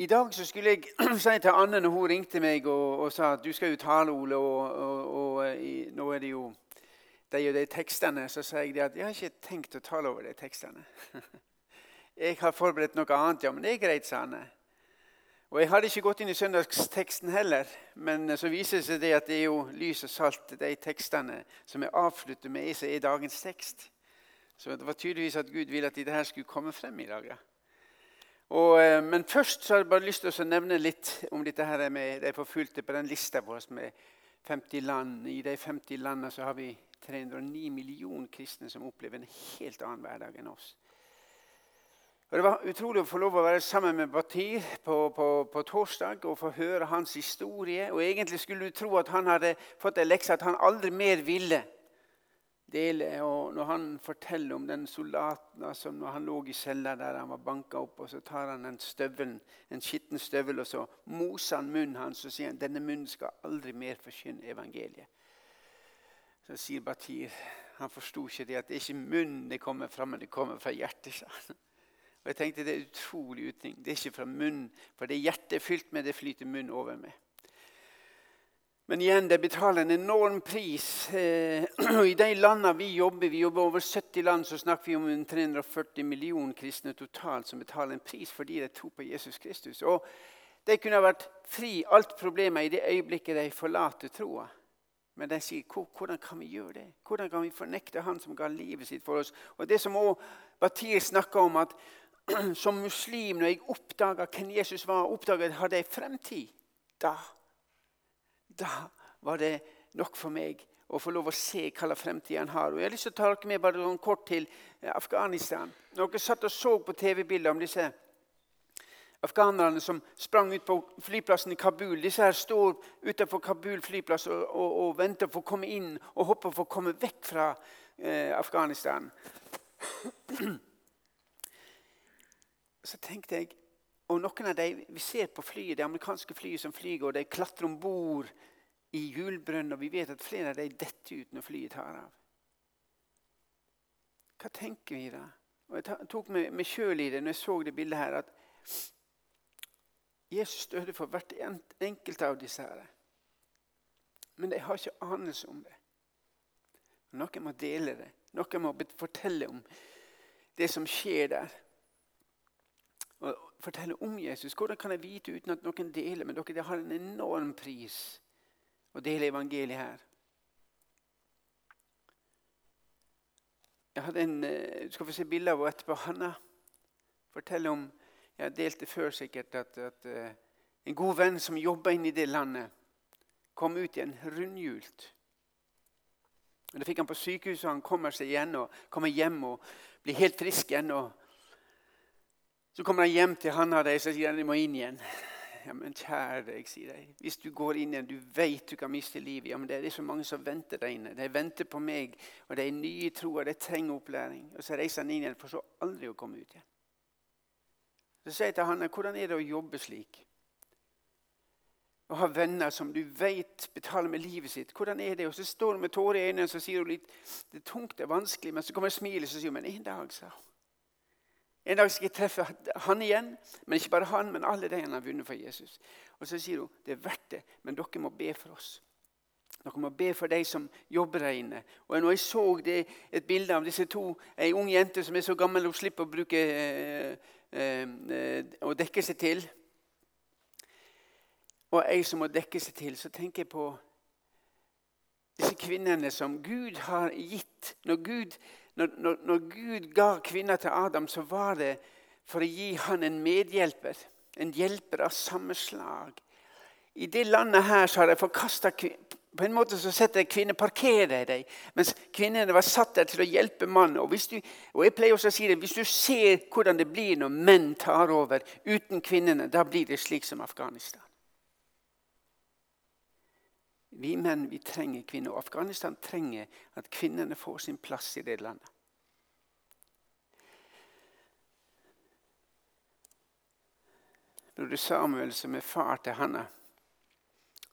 I dag så skulle jeg si til Anne når hun ringte meg og, og sa at du skal jo tale, Ole, og, og, og i, nå er det jo de og de tekstene, så sa jeg at jeg har ikke tenkt å tale over de tekstene. Jeg har forberedt noe annet, ja, men det er greit, sa Anne. Og Jeg hadde ikke gått inn i søndagsteksten heller, men så viser det seg det at det er jo lys og salt, de tekstene som er avslutter med, som er dagens tekst. Så det var tydeligvis at Gud ville at dette skulle komme frem i dag. Ja. Og, eh, men først så har jeg bare lyst til å nevne litt om dette her med de forfulgte på den lista vår med 50 land. I de 50 landene så har vi 309 millioner kristne som opplever en helt annen hverdag enn oss. Og Det var utrolig å få lov å være sammen med Batir på, på, på, torsdag og få høre hans historie. Og Egentlig skulle du tro at han hadde fått en lekse at han aldri mer ville dele. Og når han forteller om den soldaten altså når han lå i cella der han var banka opp, og så tar han en, støvel, en skitten støvel og så moser han munnen hans og sier han, denne munnen skal aldri mer forkynne evangeliet. Så sier Batir han forsto ikke det at det er ikke munnen det kommer fra, men det kommer fra hjertet. Og jeg tenkte Det er utrolig utning. Det er ikke fra munnen, for det hjertet er fylt med, det flyter munnen over med. Men igjen, det betaler en enorm pris. Eh, I de landene vi jobber, vi jobber over 70 land, så snakker vi om 340 millioner kristne totalt som betaler en pris fordi de tror på Jesus Kristus. Og De kunne vært fri alt problemet i det øyeblikket de forlater troa. Men de sier hvordan kan vi gjøre det? Hvordan kan vi fornekte Han som ga livet sitt for oss? Og Det som også Batir snakker om, at som muslim, når jeg oppdaga hvem Jesus var, oppdaga at jeg hadde en fremtid, da da var det nok for meg å få lov å se hva slags fremtid han har. Og Jeg har lyst til å ta dere med bare noen kort til eh, Afghanistan. Når dere satt og så på TV-bilder om disse afghanerne som sprang ut på flyplassen i Kabul. Disse her står utenfor Kabul flyplass og, og, og venter for å komme inn og håper for å komme vekk fra eh, Afghanistan. Så tenkte jeg og noen av de, Vi ser på flyet, det amerikanske flyet som flyr, og de klatrer om bord i hjulbrønnen, og vi vet at flere av dem detter ut når flyet tar av. Hva tenker vi da? Og Jeg tok meg sjøl i det når jeg så det bildet her, at Jesus døde for hvert enkelt av disse. her. Men de har ikke anelse om det. Noen må dele det. Noen må fortelle om det som skjer der. Fortelle om Jesus. Hvordan kan jeg vite uten at noen deler med dere? Det har en enorm pris å dele evangeliet her. Jeg hadde en, eh, Du skal få se bilde av henne etterpå. Hanna forteller om Jeg har delt det før sikkert at, at uh, en god venn som jobba inne i det landet, kom ut igjen rundhjult. Det fikk han på sykehuset, og han kommer seg igjen og kommer hjem og blir helt frisk igjen. og Så kommer han hjem til han av dem og sier han, de må inn igjen. Ja, men kjære deg, sier jeg. Hvis du går inn igjen, du vet du kan miste livet. Ja, men det er så mange som venter der inne. De venter på meg, og de er nye i troa. De trenger opplæring. Og så reiser han inn igjen for så aldri å komme ut igjen. Så sier jeg til han, hvordan er det å jobbe slik? Å ha venner som du vet betaler med livet sitt. Hvordan er det? Og så står hun med tårer i øynene og sier hun litt, det er tungt, det er vanskelig. Men så kommer smilet og sier hun, men en dag, sa hun. En dag skal jeg treffe han igjen, men ikke bare han, men alle de han har vunnet for Jesus. Og Så sier hun det er verdt det, men dere må be for oss. Dere må be for de som jobber der inne. Og når jeg så det, et bilde av disse to, ei ung jente som er så gammel hun slipper å bruke eh, eh, å dekke seg til, og ei som må dekke seg til, så tenker jeg på disse kvinnene som Gud har gitt. Når Gud når, når, når Gud ga kvinna til Adam, så var det for å gi han en medhjelper. En hjelper av samme slag. I det landet her så har de forkasta på en måte så setter kvinner parkerer dem, mens kvinnene var satt der til å hjelpe mannen. Og, du, og jeg pleier også å si det, Hvis du ser hvordan det blir når menn tar over uten kvinnene, da blir det slik som Afghanistan. Vi menn vi trenger kvinner, og Afghanistan trenger at kvinnene får sin plass i det landet. Broder Samuel, som er far til Hanna,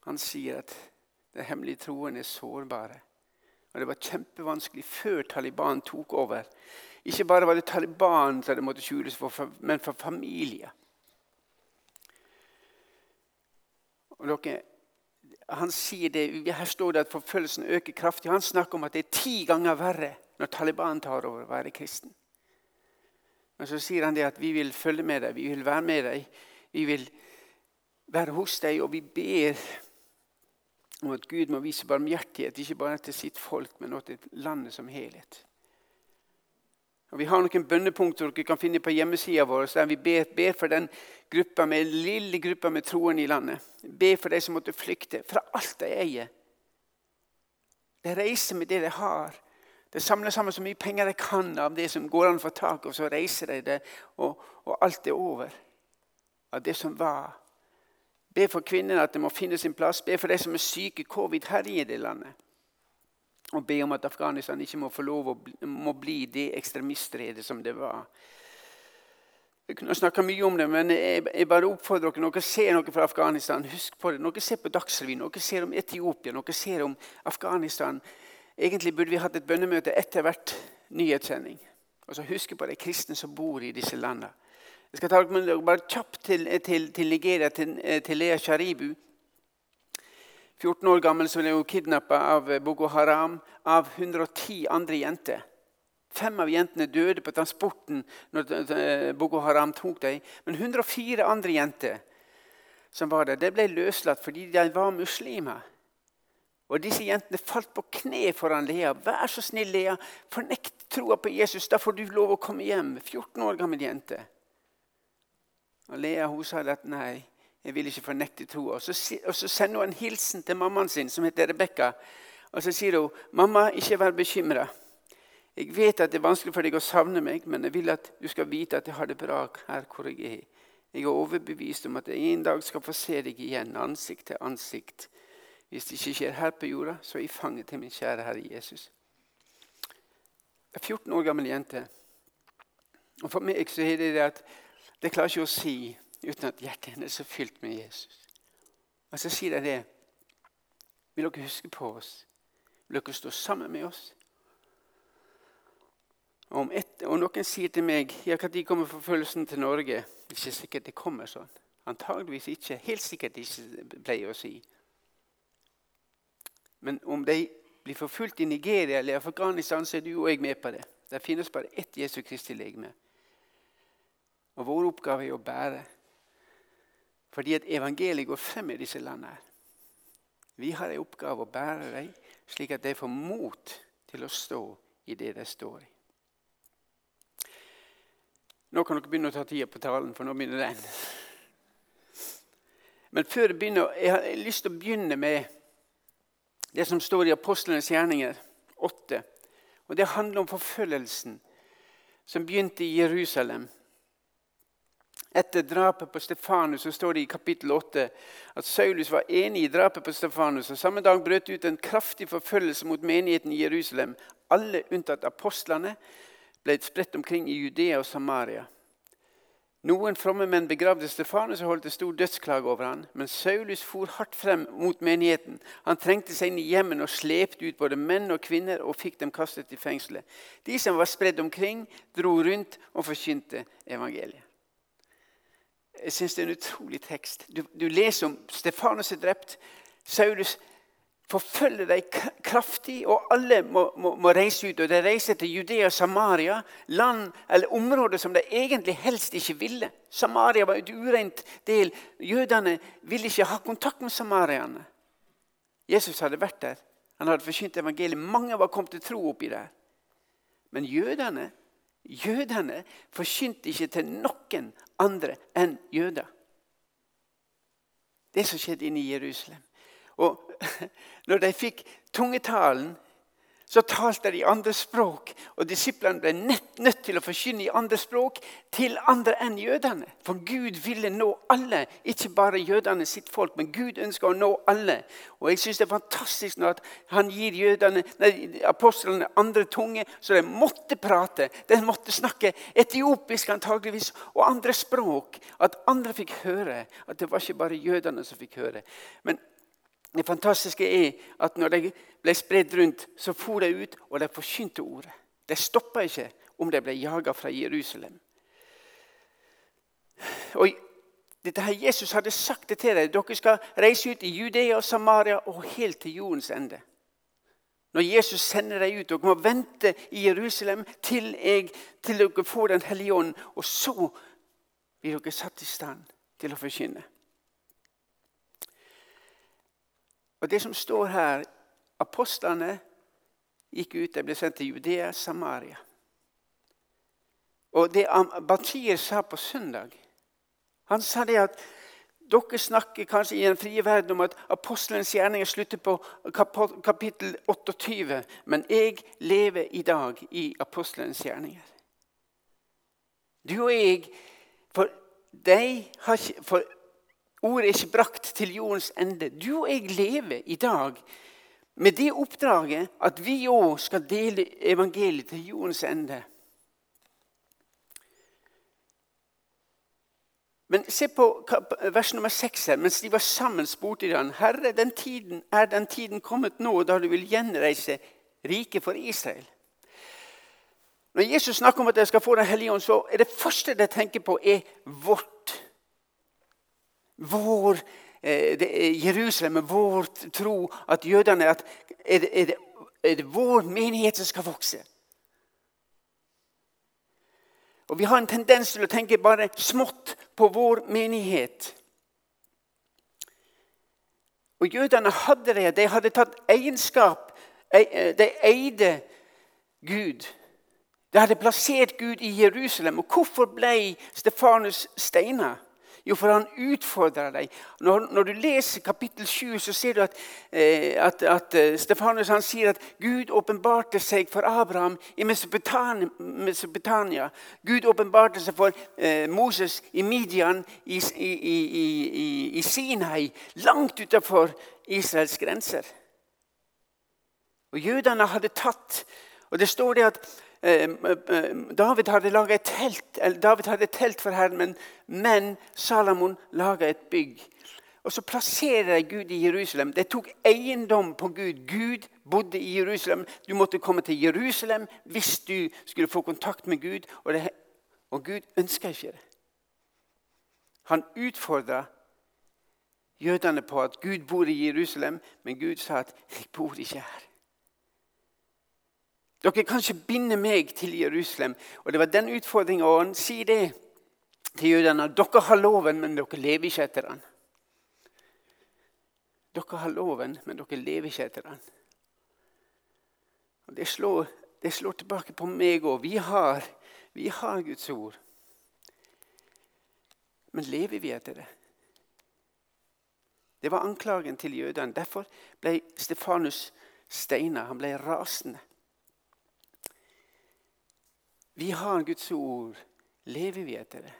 han sier at den hemmelige troen er sårbare. Og Det var kjempevanskelig før Taliban tok over. Ikke bare var det Taliban som det måtte skjules for, men for familier. Og dere, han sier det, Her står det at forfølgelsen øker kraftig. Han snakker om at det er ti ganger verre når Taliban tar over å være kristen. Men så sier han det at vi vil følge med deg, vi vil være med deg. Vi vil være hos deg, og vi ber om at Gud må vise barmhjertighet, ikke bare til sitt folk, men også til landet som helhet. Og Vi har noen bønnepunkter dere kan finne på hjemmesida vår, der vi ber, ber, for den gruppa med, lille gruppa med troende i landet. Be for de som måtte flykte fra alt de eier. De reiser med det de har. De samler sammen så mye penger de kan av det som går an å få tak og så reiser de det, og, og alt er over av det som var. Be for kvinnene at de må finne sin plass. Be for de som er syke. Covid herjer i det landet. Og be om at Afghanistan ikke må få lov å bli, må bli det ekstremistredet som det var. Vi kunne snakka mye om det, men jeg, jeg bare oppfordrer dere. Når dere ser noe fra Afghanistan, husk på det. Når dere ser på Dagsrevyen, når ser om Etiopia, når ser om Afghanistan Egentlig burde vi hatt et bønnemøte etter hvert nyhetssending. Og så Husk på de kristne som bor i disse landene. Jeg skal ta dere bare kjapt til, til, til Nigeria, til, til Lea Sharibu. 14 år gammel så ble hun kidnappa av Boko Haram av 110 andre jenter. Fem av jentene døde på transporten når Boko Haram tok dem. Men 104 andre jenter som var der, de ble løslatt fordi de var muslimer. Og Disse jentene falt på kne foran Lea. 'Vær så snill, Lea, fornekt troa på Jesus. Da får du lov å komme hjem.' 14 år gammel jente. Og Lea hun sa at nei, jeg vil ikke fornekte troa. Og, og, så sender hun en hilsen til mammaen sin, som heter Rebekka. Og så sier hun, 'Mamma, ikke vær bekymra. Jeg vet at det er vanskelig for deg å savne meg, men jeg vil at du skal vite at jeg har det bra her hvor jeg er. Jeg er overbevist om at jeg en dag skal få se deg igjen, ansikt til ansikt. Hvis det ikke skjer her på jorda, så i fanget til min kjære Herre Jesus. Jeg er 14 år gammel jente. Og For meg så er det det at det klarer ikke å si uten at hjertet hennes er fylt med Jesus. Og så sier jeg det. Vil dere huske på oss? Vil dere stå sammen med oss? Og, et, og noen sier til meg ja, når kommer forfølgelsen til Norge. Det er ikke sikkert det kommer sånn. Antageligvis ikke. Helt sikkert ikke, pleier å si. Men om de blir forfulgt i Nigeria eller Afghanistan, så er du og jeg med på det. Det finnes bare ett Jesu Kristi legeme. Og vår oppgave er å bære. Fordi at evangeliet går frem i disse landene. Vi har en oppgave å bære dem, slik at de får mot til å stå i det de står i. Nå kan dere begynne å ta tida på talen, for nå begynner den. Men før jeg begynner, jeg har lyst til å begynne med det som står i Apostlenes gjerninger 8. Og Det handler om forfølgelsen som begynte i Jerusalem. Etter drapet på Stefanus så står det i kapittel 8 at Saulus var enig i drapet på Stefanus. og Samme dag brøt ut en kraftig forfølgelse mot menigheten i Jerusalem. Alle unntatt apostlene ble spredt omkring i Judea og Samaria. Noen fromme menn begravde Stefanus og holdt en stor dødsklage over ham. Men Saulus for hardt frem mot menigheten. Han trengte seg inn i hjemmene og slepte ut både menn og kvinner og fikk dem kastet i fengselet. De som var spredd omkring, dro rundt og forkynte evangeliet. Jeg syns det er en utrolig tekst. Du, du leser om Stefanus er drept. Saulus forfølger dem kraftig, og alle må, må, må, reise ut. Og De reiser til Judea og Samaria, land eller områder som de egentlig helst ikke ville. Samaria var et ureint del. Jødene ville ikke ha kontakt med samarierne. Jesus hadde vært der. Han hadde forkynt evangeliet. Mange var kommet til tro oppi der. Men jødene jødene forkynte ikke til noen andre enn jøder. Det som skjedde inne i Jerusalem. Og når de fikk tungetalen, så talte de i andre språk. Og disiplene ble nødt, nødt til å forkynne i andre språk til andre enn jødene. For Gud ville nå alle, ikke bare jødene sitt folk. Men Gud ønsker å nå alle. Og jeg synes det er fantastisk når han gir jødene, nei, apostlene andre tunge, så de måtte prate. De måtte snakke etiopisk antageligvis, og andre språk. At andre fikk høre. At det var ikke bare jødene som fikk høre. Men det fantastiske er at når de ble spredd rundt, så for de ut, og de forkynte ordet. De stoppa ikke om de ble jaga fra Jerusalem. Og dette her Jesus hadde sagt det til dem. Dere skal reise ut i Judea og Samaria og helt til jordens ende. Når Jesus sender dem ut. Dere må vente i Jerusalem til, jeg, til dere får Den hellige ånd. Og så blir dere satt i stand til å forkynne. Og Det som står her Apostlene gikk ut, de ble sendt til Judea, Samaria. Og det Batir sa på søndag Han sa det at dere snakker kanskje i den frie verden om at apostelens gjerninger slutter på kapittel 28. Men jeg lever i dag i apostelens gjerninger. Du og jeg For, har, for ordet er ikke brakt til jordens ende. Du og jeg lever i dag med det oppdraget at vi òg skal dele evangeliet til jordens ende. Men se på vers nummer seks her. Mens de var sammen, spurte de han, Herre, den tiden, er den tiden kommet nå da du vil gjenreise riket for Israel? Når Jesus snakker om at jeg skal få Den hellige ånd, så er det første de tenker på, er vårt. Vår eh, er Jerusalem, vår tro, at jødene at er er, det, er det vår menighet som skal vokse? Og Vi har en tendens til å tenke bare smått på vår menighet. Og Jødene hadde det. De hadde tatt egenskap. Eh, de eide Gud. De hadde plassert Gud i Jerusalem. Og hvorfor ble Stefanus steina? Jo, for han utfordrer deg. Når, når, du leser kapittel 7, så ser du at, eh, at, at eh, Stefanus sier at Gud åpenbarte seg for Abraham i Mesopotamia. Mesopotamia. Gud åpenbarte seg for eh, Moses i Midian, i, i, i, i Sinai, langt utenfor Israels grenser. Og Jødene hadde tatt og Det står det at David hadde laget et telt, David hadde et telt for Herren, men Salomon laga et bygg. Og Så plasserer de Gud i Jerusalem. De tok eiendom på Gud. Gud bodde i Jerusalem. Du måtte komme til Jerusalem hvis du skulle få kontakt med Gud. Og, det, og Gud ønska ikke det. Han utfordra jødene på at Gud bor i Jerusalem, men Gud sa at 'jeg bor ikke her'. Dere kan ikke binde meg til Jerusalem. Og Det var den utfordringa. Han sier det til jødene. Dere har loven, men dere lever ikke etter den. Dere har loven, men dere lever ikke etter den. Og det slår, det slår tilbake på meg òg. Vi, vi har Guds ord. Men lever vi etter det? Det var anklagen til jødene. Derfor ble Stefanus steina. Han ble rasende. Vi har Guds ord. Lever vi etter det?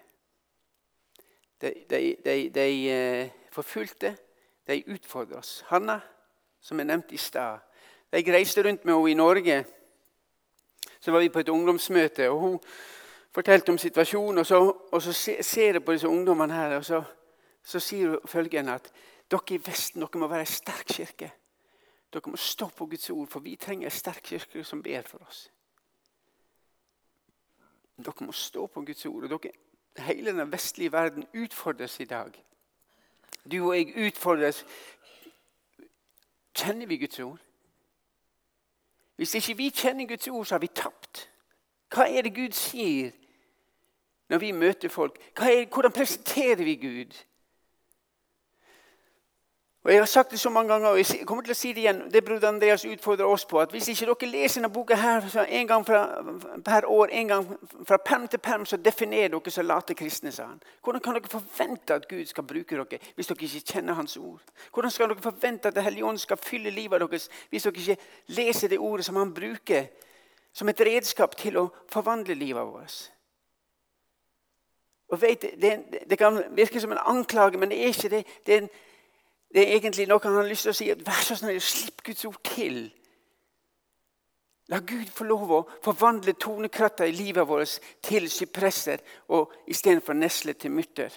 De, de, de, de eh, forfulgte, de utfordrer oss. Hanna, som jeg nevnte i stad, jeg reiste rundt med henne i Norge. Så var vi på et ungdomsmøte, og hun fortalte om situasjonen. Og så, og så ser jeg på disse ungdommene her, og så, så sier hun følgende at dere i Vesten dere må være en sterk kirke. Dere må stå på Guds ord, for vi trenger en sterk kirke som ber for oss. Dere må stå på Guds ord. og dere, Hele den vestlige verden utfordres i dag. Du og jeg utfordres. Kjenner vi Guds ord? Hvis ikke vi kjenner Guds ord, så har vi tapt. Hva er det Gud sier når vi møter folk? Er, hvordan presenterer vi Gud? Og Jeg har sagt det så mange ganger, og jeg kommer til å si det igjen. Det Bror Andreas utfordrer oss på. at Hvis ikke dere leser denne boka her, en gang fra, per år, en gang fra perm til perm, så definerer dere så late kristne, sa han. Hvordan kan dere forvente at Gud skal bruke dere hvis dere ikke kjenner Hans ord? Hvordan skal dere forvente at Det hellige ånd skal fylle livet deres hvis dere ikke leser det ordet som han bruker som et redskap til å forvandle livet vårt? Og vet, det, det, kan virke som en anklage, men det er ikke det. Det er en det er egentlig noe han har lyst til å si. at Vær så snill, slipp Guds ord til. La Gud få lov å forvandle tonekratter i livet vårt til sypresser og istedenfor nesler til mytter.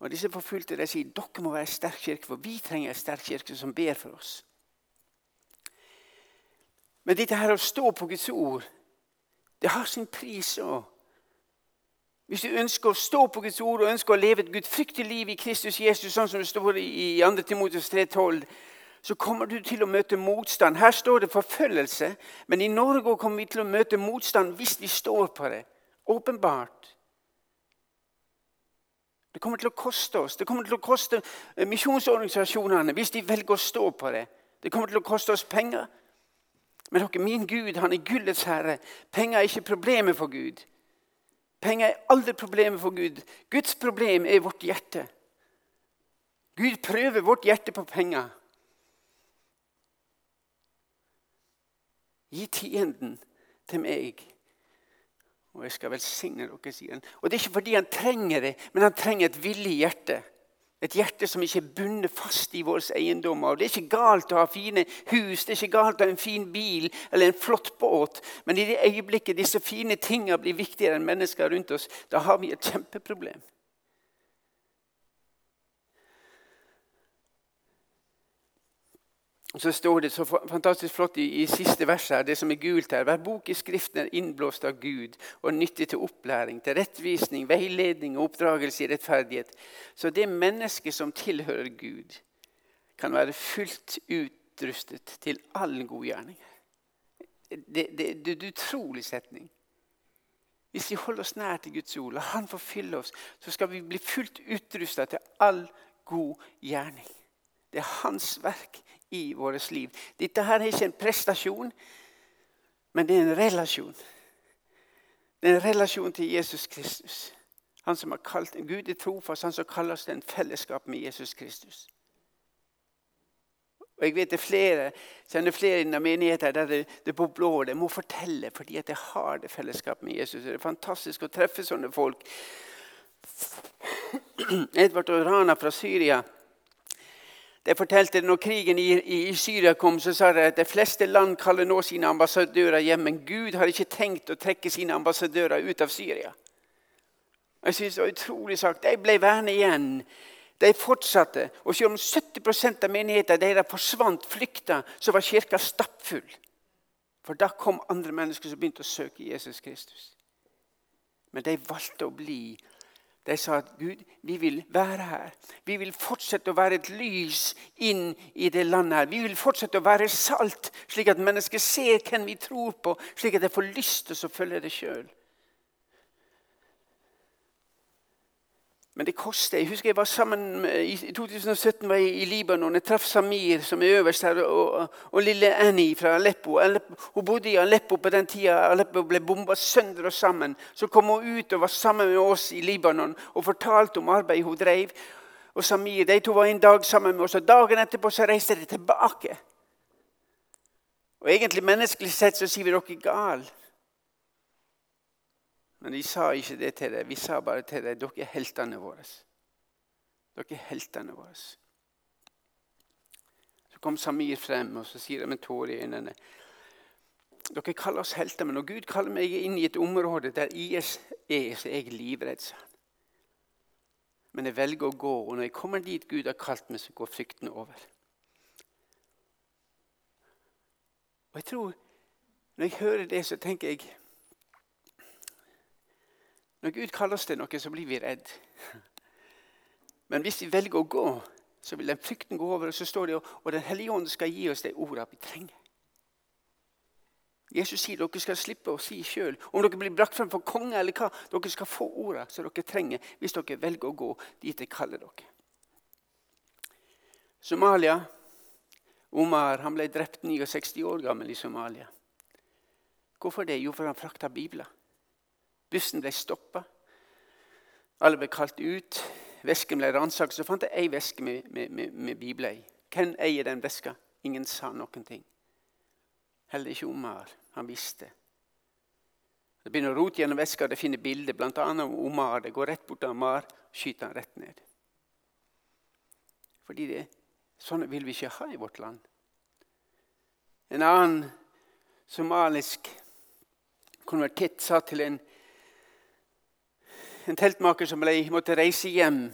Og Disse forfulgte de sier dere må være en sterk kirke, for vi trenger en sterk kirke som ber for oss. Men dette her å stå på Guds ord, det har sin pris òg. Hvis du ønsker å stå på Guds ord og ønsker å leve et gudfryktig liv i Kristus Jesus, sånn som det står i 2. Timotius 3,12, så kommer du til å møte motstand. Her står det forfølgelse, men i Norge kommer vi til å møte motstand hvis vi står på det. Åpenbart. Det kommer til å koste oss. Det kommer til å koste eh, misjonsorganisasjonene hvis de velger å stå på det. Det kommer til å koste oss penger. Men dere, min Gud, han er gullets herre. Penger er ikke problemet for Gud. Penger er aldri problemet for Gud. Guds problem er vårt hjerte. Gud prøver vårt hjerte på penger. Gi tienden til meg, og jeg skal velsigne dere, sier han. Og Det er ikke fordi han trenger det, men han trenger et villig hjerte. Et hjerte som ikke er bundet fast i våre eiendommer. Det er ikke galt å ha fine hus, det er ikke galt å ha en fin bil eller en flott båt. Men i det øyeblikket disse fine tingene blir viktigere enn mennesker rundt oss, da har vi et kjempeproblem. Så står det så fantastisk flott i, i siste verset, her, det som er gult her. Hver bok i Skriften er innblåst av Gud og nyttig til opplæring, til rettvisning, veiledning og oppdragelse i rettferdighet. Så det mennesket som tilhører Gud, kan være fullt utrustet til all god gjerning. Det, det, er en utrolig setning. Hvis vi holder oss nær til Guds ord, la Han få fylle oss, så skal vi bli fullt utrustet til all god gjerning. Det er hans verk i vårt liv. Dette her er ikke en prestasjon, men det er en relasjon. Det er en relasjon til Jesus Kristus. Han som har kalt Gud er trofast, han som kaller oss til en fellesskap med Jesus Kristus. Og jeg vet det er flere, kjenner flere innen menigheten der det, det på blå, det må fortelle fordi at jeg har det fellesskapet med Jesus. Det er fantastisk å treffe sånne folk. Edvard og Rana fra Syria de fortalte når krigen i, i, Syria kom, så sa de at de fleste land kaller nå sine ambassadører hjem. Men Gud har ikke tenkt å trekke sine ambassadører ut av Syria. Jeg synes det var utrolig sagt. De ble værende igjen. De fortsatte. Og selv om 70% av menigheten deres forsvant, flykta, så var kirka stappfull. For da kom andre mennesker som begynte å søke Jesus Kristus. Men de valgte å bli de sa at Gud, vi vil være her. Vi vil fortsette å være et lys inn i det landet. her. Vi vil fortsette å være salt, slik at mennesker ser hvem vi tror på, slik at de får lyst til å følge det sjøl. Men det koster. Jeg husker jeg var sammen I 2017 var jeg i Libanon. Jeg traff Samir, som er øverst her, og, og lille Annie fra Aleppo. Aleppo. Hun bodde i Aleppo på den tida Aleppo ble bomba sønder og sammen. Så kom hun ut og var sammen med oss i Libanon og fortalte om arbeidet hun drev. Og Samir de to var en dag sammen med oss, og dagen etterpå så reiste de tilbake. Og Egentlig menneskelig sett så sier vi dere er gale. Men vi sa ikke det til deg. Vi sa bare til deg dere er heltene våre. Dere er heltene våre. Så kom Samir frem og så sier de med tårer i øynene Dere kaller oss helter, men når Gud kaller meg inn i et område der IS er, så er jeg livredd. Men jeg velger å gå, og når jeg kommer dit Gud har kalt meg, så går frykten over. Og jeg tror, Når jeg hører det, så tenker jeg når Gud kaller oss til noe, så blir vi redd. Men hvis vi velger å gå, så vil den frykten gå over. Og så står det og Den hellige ånd skal gi oss de ordene vi trenger. Jesus sier dere skal slippe å si sjøl om dere blir brakt frem for konge eller hva. Dere skal få ordene som dere trenger hvis dere velger å gå dit jeg kaller dere. Somalia. Omar han ble drept 69 år gammel i Somalia. Hvorfor det? Jo, for han frakta bibler. Bussen ble stoppa. Alle ble kalt ut. Vesken ble ransaket. Så fant jeg ei veske med, med, med, med bibler i. Hvem eier den veska? Ingen sa noen ting. Heller ikke Omar. Han visste. Det begynner å rote gjennom veska, Det finner bilder bl.a. om Omar. Det går rett bort til Omar, skyter han rett ned. Fordi det, sånn vil vi ikke ha i vårt land. En annen somalisk konvertitt sa til en en teltmaker som ble, måtte reise hjem.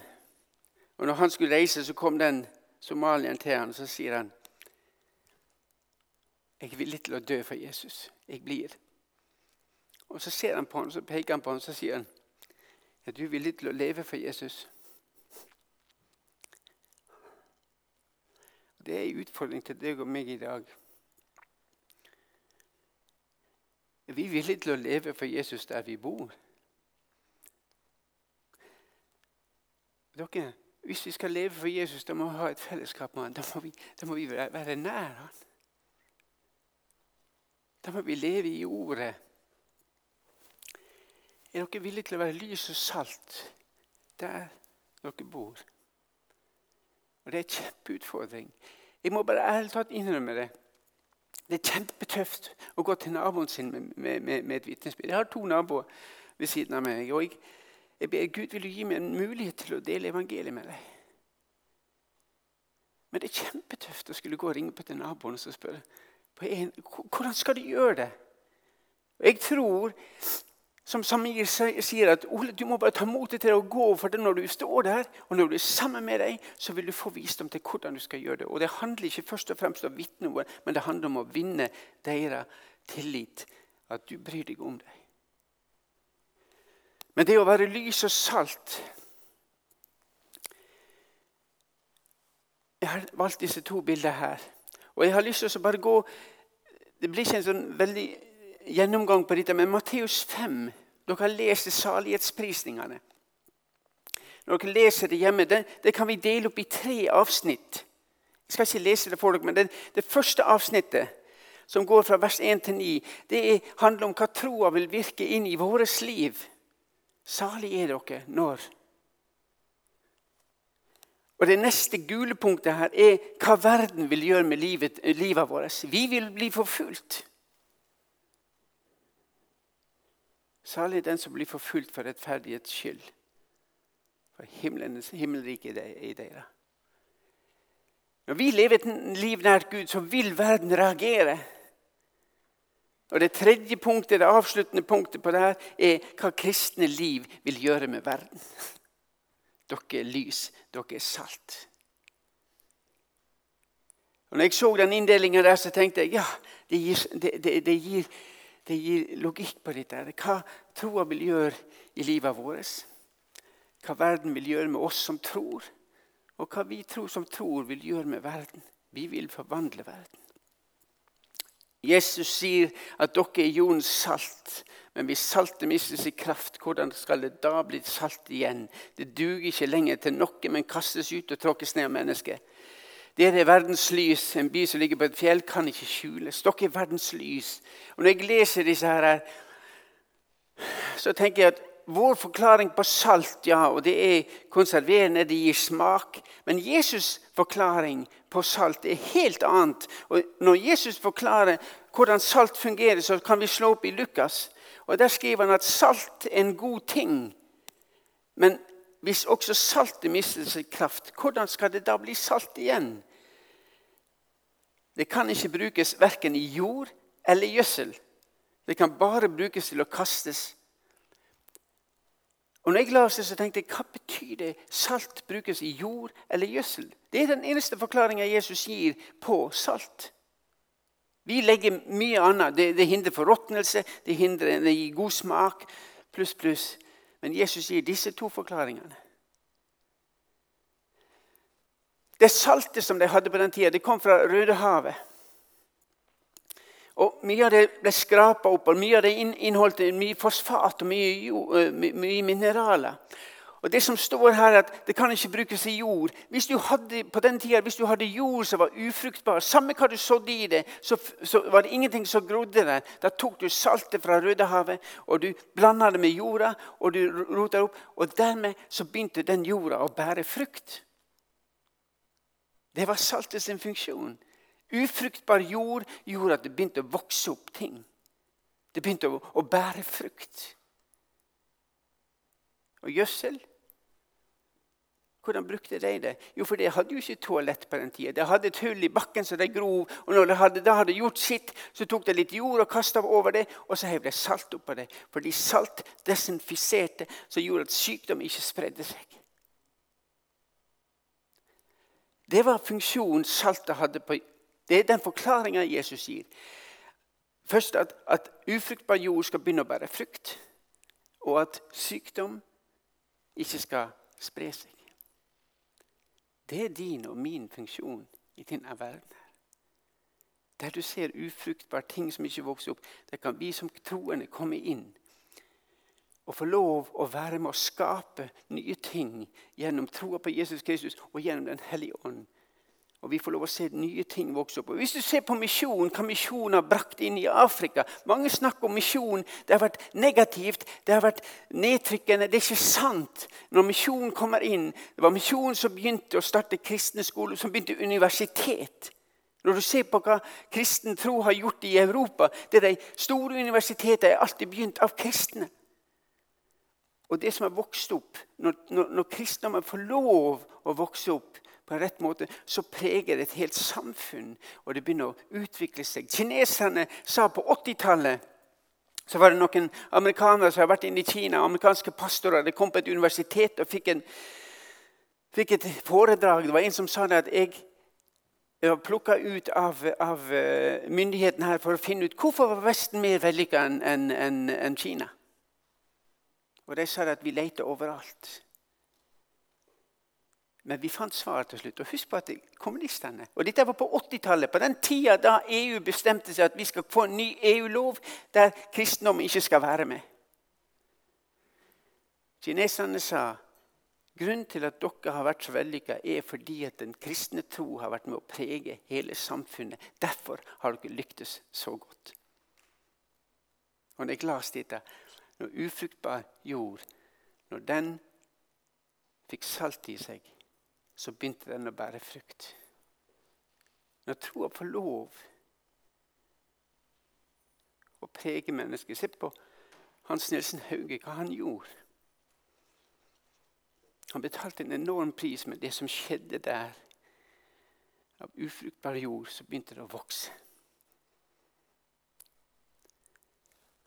Og når han skulle reise, så kom den somalieren til han, og så sier han jeg er villig til å dø for Jesus. Jeg blir. Og Så ser han på han, så peker han på han, så sier han Er du villig til å leve for Jesus? Det er en utfordring til deg og meg i dag. Er vi villige til å leve for Jesus der vi bor? Dere, Hvis vi skal leve for Jesus, da må vi ha et fellesskap med han. Da må vi, da må vi være nær han. Da må vi leve i ordet. Er dere villige til å være lys og salt der dere bor? Og Det er en kjempeutfordring. Jeg må bare ærlig talt innrømme det. Det er kjempetøft å gå til naboen sin med, med, med, med et vitnesbyrd. Jeg har to naboer ved siden av meg. og jeg, jeg ber Gud vil du gi meg en mulighet til å dele evangeliet med deg. Men det er kjempetøft å skulle gå og ringe på til naboen og spørre hvordan skal du gjøre det. Jeg tror som Samir sier, at Ole, du må bare ta motet til å gå. For det når du står der, og når du er sammen med deg, så vil du få visdom til hvordan du skal gjøre det. Og Det handler ikke først og fremst om å vitne noe, men det handler om å vinne deres tillit. At du bryr deg om dem. Men det å være lys og salt Jeg har valgt disse to bildene her. Og jeg har lyst til å bare gå Det blir ikke en sånn veldig gjennomgang på dette, men Matteus 5 Dere har lest salighetsprisningene. Når dere leser det hjemme, det, det, kan vi dele opp i tre avsnitt. Jeg skal ikke lese det for dere, men det, det første avsnittet, som går fra vers 1 til 9, det handler om hva troa vil virke inn i vårt liv. Salig er dere når og Det neste gule punktet her er hva verden vil gjøre med livet, livet vårt. Vi vil bli forfulgt. Salig den som blir forfulgt for rettferdighets skyld. For himmelriket er i dere. Når vi lever et liv nært Gud, så vil verden reagere. Og Det tredje punktet, det avsluttende punktet på det her, er hva kristne liv vil gjøre med verden. Dere er lys, dere er salt. Og når jeg så den inndelinga der, så tenkte jeg ja, det gir, det, det, det gir, gir logikk på dette. Hva troa vil gjøre i livet vårt. Hva verden vil gjøre med oss som tror. Og hva vi tror som tror, vil gjøre med verden. Vi vil forvandle verden. Jesus sier at dere er jordens salt. Men hvis saltet mister sin kraft, hvordan skal det da bli salt igjen? Det duger ikke lenger til noe, men kastes ut og tråkkes ned av mennesket. Dere er verdens lys. En by som ligger på et fjell, kan ikke skjules. Dere er verdens lys. Og Når jeg leser disse her, så tenker jeg at vår forklaring på salt, ja, og det er konserverende, det gir smak. Men Jesus' forklaring på salt er helt annet. Og Når Jesus forklarer hvordan salt fungerer, så kan vi slå opp i Lukas. Og Der skriver han at salt er en god ting. Men hvis også saltet mister sin kraft, hvordan skal det da bli salt igjen? Det kan ikke brukes verken i jord eller gjødsel. Det kan bare brukes til å kastes. Og når jeg leste så tenkte jeg, Hva betyr det salt brukes i jord eller gjødsel? Det er den eneste forklaringa Jesus gir på salt. Vi legger mye annet. Det, det hindrer forråtnelse, det, hindrer, det gir god smak, pluss, pluss. Men Jesus gir disse to forklaringene. Det saltet som de hadde på den tida, det kom fra Rødehavet. Og Mye av det ble skrapa opp, og mye av det inneholdt mye fosfat og mye, mye mineraler. Og Det som står her, er at det kan ikke brukes i jord. Hvis du hadde, på den tida, hvis du hadde jord som var ufruktbar, samme hva du sådde i det, så, så, var det ingenting som grodde der. Da tok du saltet fra Rødehavet og du blanda det med jorda, og du rota opp. Og dermed så begynte den jorda å bære frukt. Det var saltet sin funksjon. Ufruktbar jord gjorde at det begynte å vokse opp ting. Det begynte å, å bære frukt. Og gjødsel hvordan brukte de det? Jo, for de hadde jo ikke toalett på den tida. De hadde et hull i bakken så de grov. Og når de hadde, da hadde gjort sitt, så tok de litt jord og kasta over det, og så heiv de salt oppå det. Fordi salt desinfiserte, som gjorde at sykdom ikke spredde seg. Det var funksjonen saltet hadde på Det er den forklaringa Jesus gir. Først at, at ufruktbar jord skal begynne å bære frukt, og at sykdom ikke skal spre seg. Det er din og min funksjon i denne verden. Der du ser ufruktbare ting som ikke vokser opp, der kan vi som troende komme inn og få lov å være med å skape nye ting gjennom troa på Jesus Kristus og gjennom Den hellige ånd. Og vi får lov å se nye ting vokse opp. Hvis du ser på misjon, hva misjon har brakt inn i Afrika Mange snakker om misjon. Det har vært negativt, det har vært nedtrykkende. Det er ikke sant. Når misjon kommer inn Det var misjon som begynte å starte kristne skoler, som begynte universitet. Når du ser på hva kristen tro har gjort i Europa det er De store universitetene er alltid begynt av kristne. Og det som har vokst opp, Når, når, når kristendommen får lov å vokse opp på en rett måte, så preger det et helt samfunn, og det begynner å utvikle seg. Kineserne sa på 80-tallet så var det noen amerikanere som hadde vært inne i Kina, amerikanske pastorer. De kom på et universitet og fikk, en, fikk et foredrag. Det var en som sa det at jeg, jeg var plukka ut av, av eh, myndighetene her for å finne ut hvorfor var Vesten mer vellykka enn en, en, Kina. Og de sa at vi leter overalt. Men vi fant svaret til slutt. Og husk på at kommunistene Og dette var på 80-tallet, på den tida da EU bestemte seg at vi skal få en ny EU-lov der kristendom ikke skal være med. Kineserne sa grunnen til at dere har vært så vellykka, er fordi at den kristne tro har vært med å prege hele samfunnet. Derfor har dere lyktes så godt. Og når jeg las dette, når ufruktbar jord, når den fikk salt i seg så begynte den å bære frukt. Når troa får lov å prege mennesket Se på Hans Nilsen Hauge, hva han gjorde. Han betalte en enorm pris, men det som skjedde der Av ufruktbar jord så begynte det å vokse.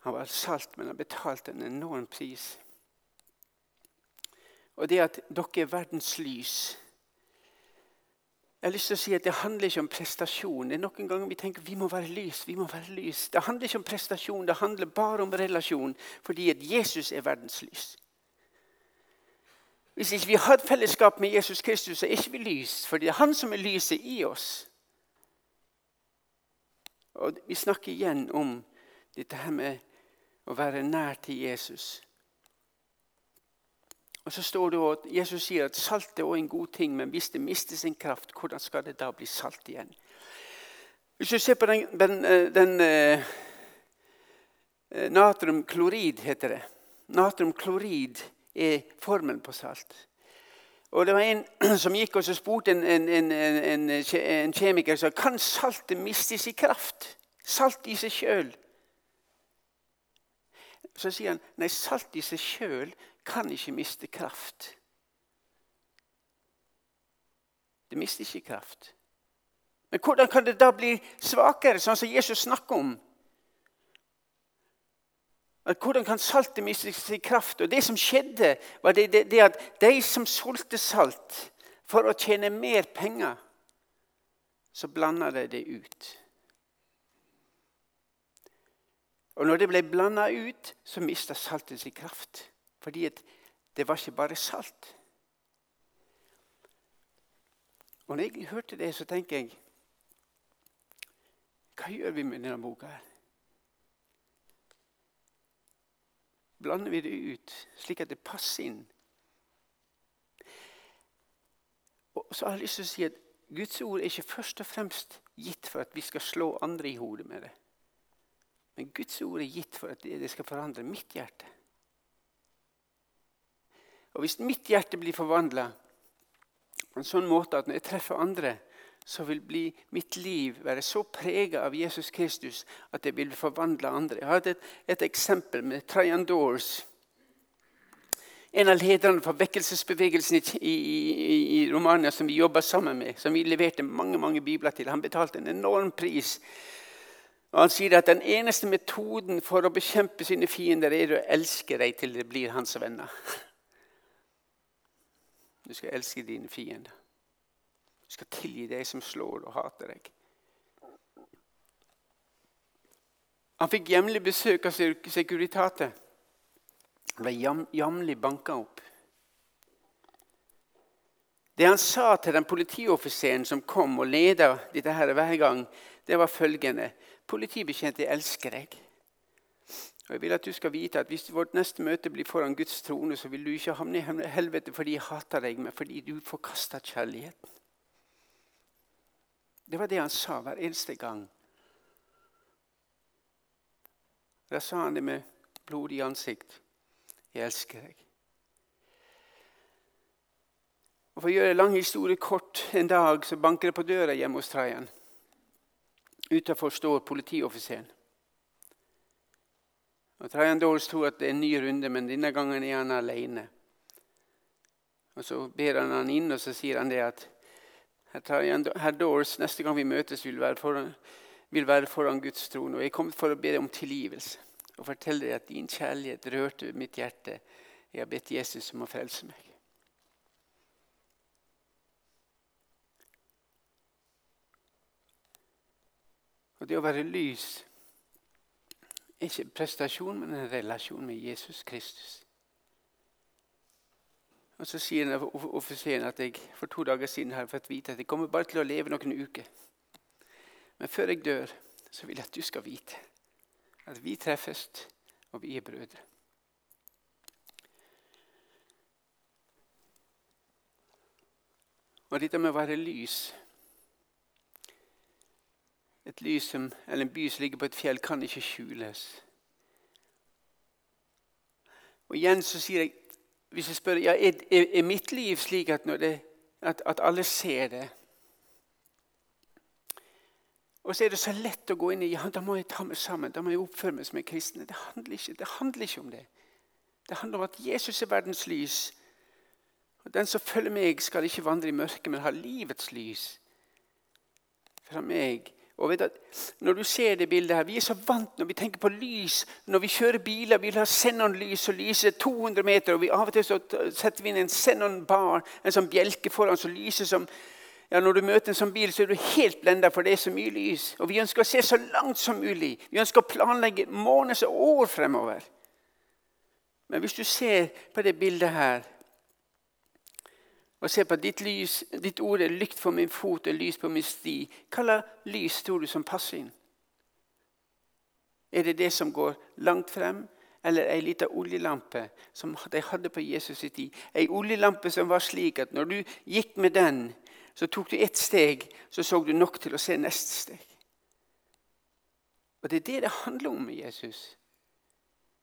Han var salt, men han betalte en enorm pris. Og det at dere er verdens lys jeg har lyst til å si at Det handler ikke om prestasjon. Det er Noen ganger vi tenker vi må være lys. vi må være lys. Det handler ikke om prestasjon, det handler bare om relasjon. Fordi at Jesus er verdens lys. Hvis ikke vi hatt fellesskap med Jesus Kristus, så er ikke vi lys. For det er han som er lyset i oss. Og Vi snakker igjen om dette her med å være nær til Jesus. Og så står det at Jesus sier at salt er også en god ting, men hvis det mister sin kraft, hvordan skal det da bli salt igjen? Hvis du ser på den, den, eh, den uh, Natriumklorid heter det. Natriumklorid er formelen på salt. Og Det var en som gikk og spurte en, en, en, en kjemiker som kan saltet miste sin kraft. Salt i seg sjøl. Så sier han nei, salt i seg sjøl kan ikke miste kraft. Det mister ikke kraft. Men hvordan kan det da bli svakere, sånn som Jesus snakker om? At hvordan kan saltet miste sin kraft? Og Det som skjedde, var det, det, det at de som solgte salt for å tjene mer penger, så blanda de det ut. Og når det ble blanda ut, så mista saltet sin kraft. Fordi det var ikke bare salt. Og når jeg hørte det, så tenker jeg Hva gjør vi med denne boka? her? Blander vi det ut slik at det passer inn? Og så har jeg lyst til å si at Guds ord er ikke først og fremst gitt for at vi skal slå andre i hodet med det. Men Guds ord er gitt for at det skal forandre mitt hjerte. Og Hvis mitt hjerte blir forvandla på en sånn måte at når jeg treffer andre, så vil bli mitt liv være så prega av Jesus Kristus at jeg vil forvandle andre. Jeg har et, et eksempel med Trajan Doors. En av lederne for vekkelsesbevegelsen i, i, i Romania som vi jobba sammen med, som vi leverte mange mange bibler til. Han betalte en enorm pris. Og Han sier at den eneste metoden for å bekjempe sine fiender er å elske dem til de blir hans venner. Du skal elske dine fiender. Du skal tilgi deg som slår og hater deg. Han fikk jevnlig besøk av Securitate. Han ble jevnlig banka opp. Det han sa til den politioffiseren som kom og leda dette her hver gang, det var følgende Politibetjent, jeg elsker deg. Og jeg vil at du skal vite at Hvis vårt neste møte blir foran Guds trone, så vil du ikke havne i helvete fordi jeg hater deg, men fordi du forkasta kjærligheten. Det var det han sa hver eneste gang. Da sa han det med blodig ansikt. Jeg elsker deg. Og For å gjøre lang historie kort, en dag så banker det på døra hjemme hos Trajan. Utenfor står politioffiseren. Og Trajan Dawes tror at det er en ny runde, men denne gangen er han alene. Og Så ber han han inn, og så sier han det at herr Dawes, neste gang vi møtes, vil være, foran, vil være foran Guds trone. Og jeg er for å be deg om tilgivelse og fortelle deg at din kjærlighet rørte mitt hjerte. Jeg har bedt Jesus om å frelse meg. Og det å være lys ikke prestasjon, men en relasjon med Jesus Kristus. Og Så sier offiseren at jeg for to dager siden har fått vite at jeg kommer bare til å leve noen uker. Men før jeg dør, så vil jeg at du skal vite at vi treffes, og vi er brødre. Og dette med å være lys et lys som, eller en by som ligger på et fjell, kan ikke skjules. Og igjen så sier jeg, Hvis jeg spør ja, er, er mitt liv slik at, det, at, at, alle ser det Og så er det så lett å gå inn i ja, da må jeg ta meg sammen, da må jeg oppføre meg som en kristen. Det handler ikke, det handler ikke om det. Det handler om at Jesus er verdens lys. Og Den som følger meg, skal ikke vandre i mørket, men ha livets lys. Fra meg og vet at Når du ser det bildet her, Vi er så vant når vi tenker på lys. Når vi kjører biler, vi vil ha Xenon-lys og lyser 200 meter. og vi Av og til så setter vi inn en xenonbar, en sånn bjelke foran som lyser som ja, Når du møter en sånn bil, så er du helt blenda, for det er så mye lys. Og Vi ønsker å se så langt som mulig. Vi ønsker å planlegge måneder og år fremover. Men hvis du ser på det bildet her og se på ditt, lys, ditt ord er lykt for min fot og lys på min sti. Hva slags lys tror du som passer inn? Er det det som går langt frem, eller ei lita oljelampe som de hadde på Jesus' i tid? Ei oljelampe som var slik at når du gikk med den, så tok du ett steg, så så du nok til å se neste steg. Og Det er det det handler om med Jesus.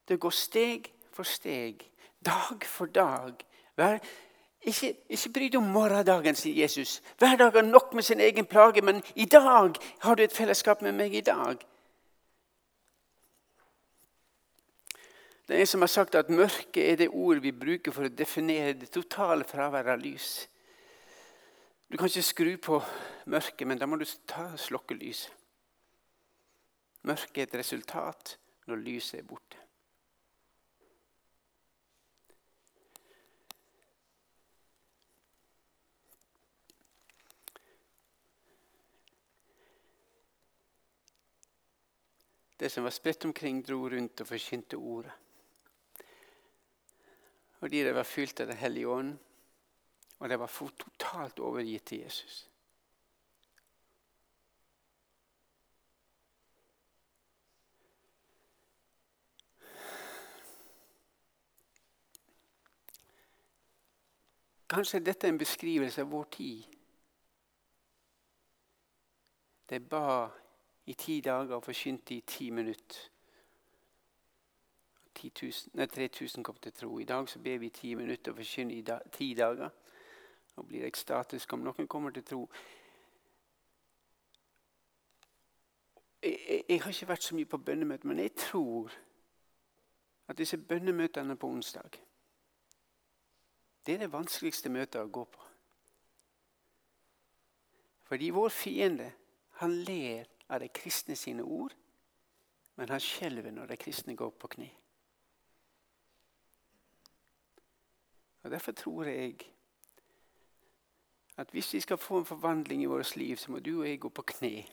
Det går steg for steg, dag for dag. Hver ikke, ikke bry deg om morgendagen, sier Jesus. Hver dag har nok med sin egen plage, men i dag har du et fellesskap med meg. i dag. Det er en som har sagt at mørke er det ord vi bruker for å definere det totale fraværet av lys. Du kan ikke skru på mørket, men da må du ta slokke lyset. Mørket er et resultat når lyset er borte. Det som var spredt omkring, dro rundt og forkynte ordet. Fordi de var fylt av Den hellige ånd, og de var totalt overgitt til Jesus. Kanskje dette er en beskrivelse av vår tid. De ba i ti dager og forkynte i ti minutter. 3000 kom til tro. I dag så ber vi i ti minutter og forkynner i da, ti dager. Nå blir det ekstatisk om noen kommer til tro. Jeg, jeg, jeg, har ikke vært så mye på bønnemøter, men jeg tror at disse bønnemøtene på onsdag det er det vanskeligste møtet å gå på. Fordi vår fiende, han ler av de kristne sine ord, men han skjelver når de kristne går på kne. Og Derfor tror jeg at hvis vi skal få en forvandling i vårt liv, så må du og jeg gå på kne.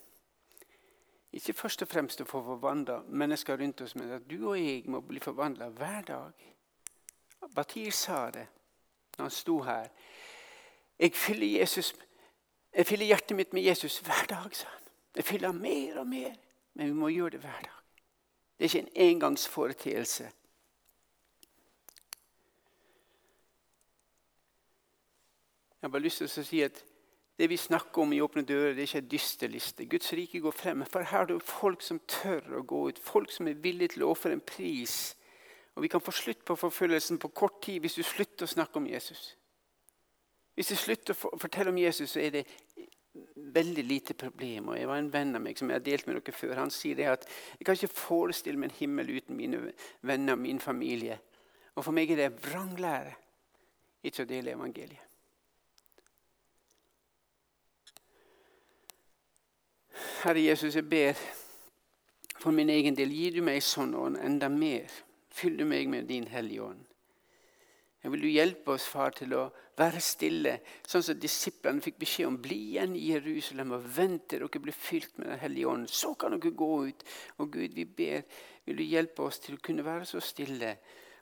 Ikke først og fremst å få forvandla mennesker rundt oss, men at du og jeg må bli forvandla hver dag. Batir sa det når han sto her. Jeg fyller, Jesus, jeg fyller hjertet mitt med Jesus hver dag, sa han. Jeg fyller mer og mer, men vi må gjøre det hver dag. Det er ikke en engangsforeteelse. Jeg har bare lyst til å si at det vi snakker om i Åpne dører, det er ikke en dysterliste. Guds rike går frem. For her er det folk som tør å gå ut. Folk som er villige til å ofre en pris. Og Vi kan få slutt på forfølgelsen på kort tid hvis du slutter å snakke om Jesus. Hvis du slutter å fortelle om Jesus, så er det veldig lite problem. Og jeg var En venn av meg som jeg har delt med dere før, han sier det at jeg kan ikke forestille meg en himmel uten mine venner og min familie. Og For meg er det vranglære ikke å dele evangeliet. Herre Jesus, jeg ber for min egen del, gir du meg sånn ånd enda mer. Fyll du meg med din Hellige Ånd. Jeg vil du hjelpe oss, far, til å være stille, sånn som disiplene fikk beskjed om. Bli igjen i Jerusalem og vent til dere blir fylt med Den hellige ånd. Så kan dere gå ut. Og Gud, vi ber, vil du hjelpe oss til å kunne være så stille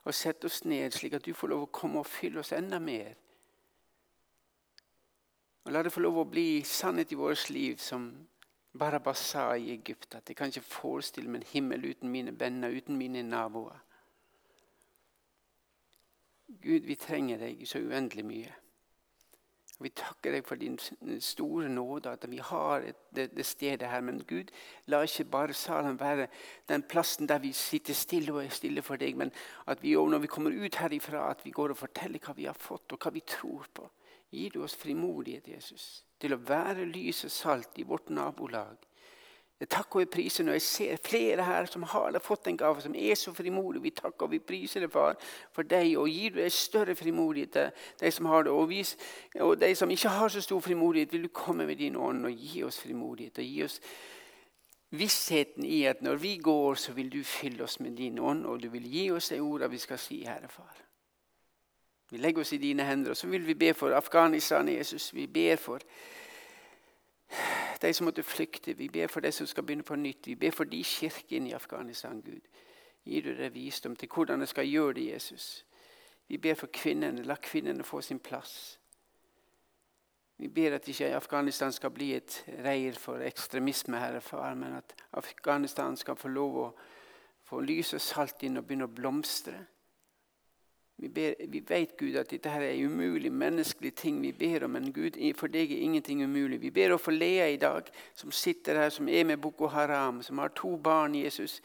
og sette oss ned, slik at du får lov å komme og fylle oss enda mer. Og La det få lov å bli sannhet i vårt liv som Barabbas sa i Egypt at jeg kan ikke forestille meg en himmel uten mine venner, uten mine naboer. Gud, vi trenger deg så uendelig mye. Vi takker deg for din store nåde, at vi har det, det, stedet her. Men Gud, la ikke bare salen være den plassen der vi sitter stille og er stille for deg, men at vi når vi kommer ut herifra, at vi går og forteller hva vi har fått, og hva vi tror på. Gir du oss frimodighet, Jesus, til å være lys og salt i vårt nabolag? Jeg takker og priser når jeg ser flere her som har fått en gave, som er så frimodige. Vi takker og vi priser deg, far, for deg, og gir du deg større frimodighet til de som har det. Og, vi, og de som ikke har så stor frimodighet, vil du komme med din ånd og gi oss frimodighet. og gi oss vissheten i at når vi går, så vil du fylle oss med din ånd, og du vil gi oss de ordene vi skal si, Herre Far. Vi legger oss i dine hender, og så vil vi be for Afghanistan, Jesus. Vi ber for de som måtte flykte. Vi ber for de som skal begynne på nytt. Vi ber for de kirkene i Afghanistan, Gud. Gir du deg visdom til hvordan de skal gjøre det, Jesus. Vi ber for kvinnene. La kvinnene få sin plass. Vi ber at ikke Afghanistan skal bli et reir for ekstremisme, Herre Far, men at Afghanistan skal få lov å få lys og salt inn og begynne å blomstre. Vi, ber, vi, vet Gud at dette her er umulig menneskelige ting vi ber om, men Gud, for deg er ingenting umulig. Vi ber for Lea i dag, som sitter her, som er med Boko Haram, som har to barn. Jesus,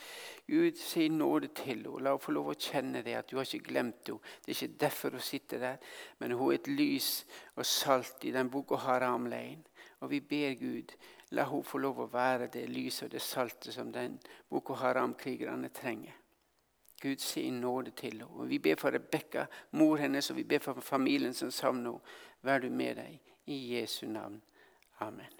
Gud, si nåde til henne. La henne få lov å kjenne det, at du har ikke glemt henne. Det er ikke derfor hun sitter der, men hun er et lys og salt i den Boko Haram-leiren. Og vi ber Gud, la henne få lov å være det lyset og det saltet som den Boko Haram-krigerne trenger. Gud sin nåde til henne. Og Vi ber for Rebekka, mor hennes, og vi ber for familien som savner henne. Vær du med deg. I Jesu navn. Amen.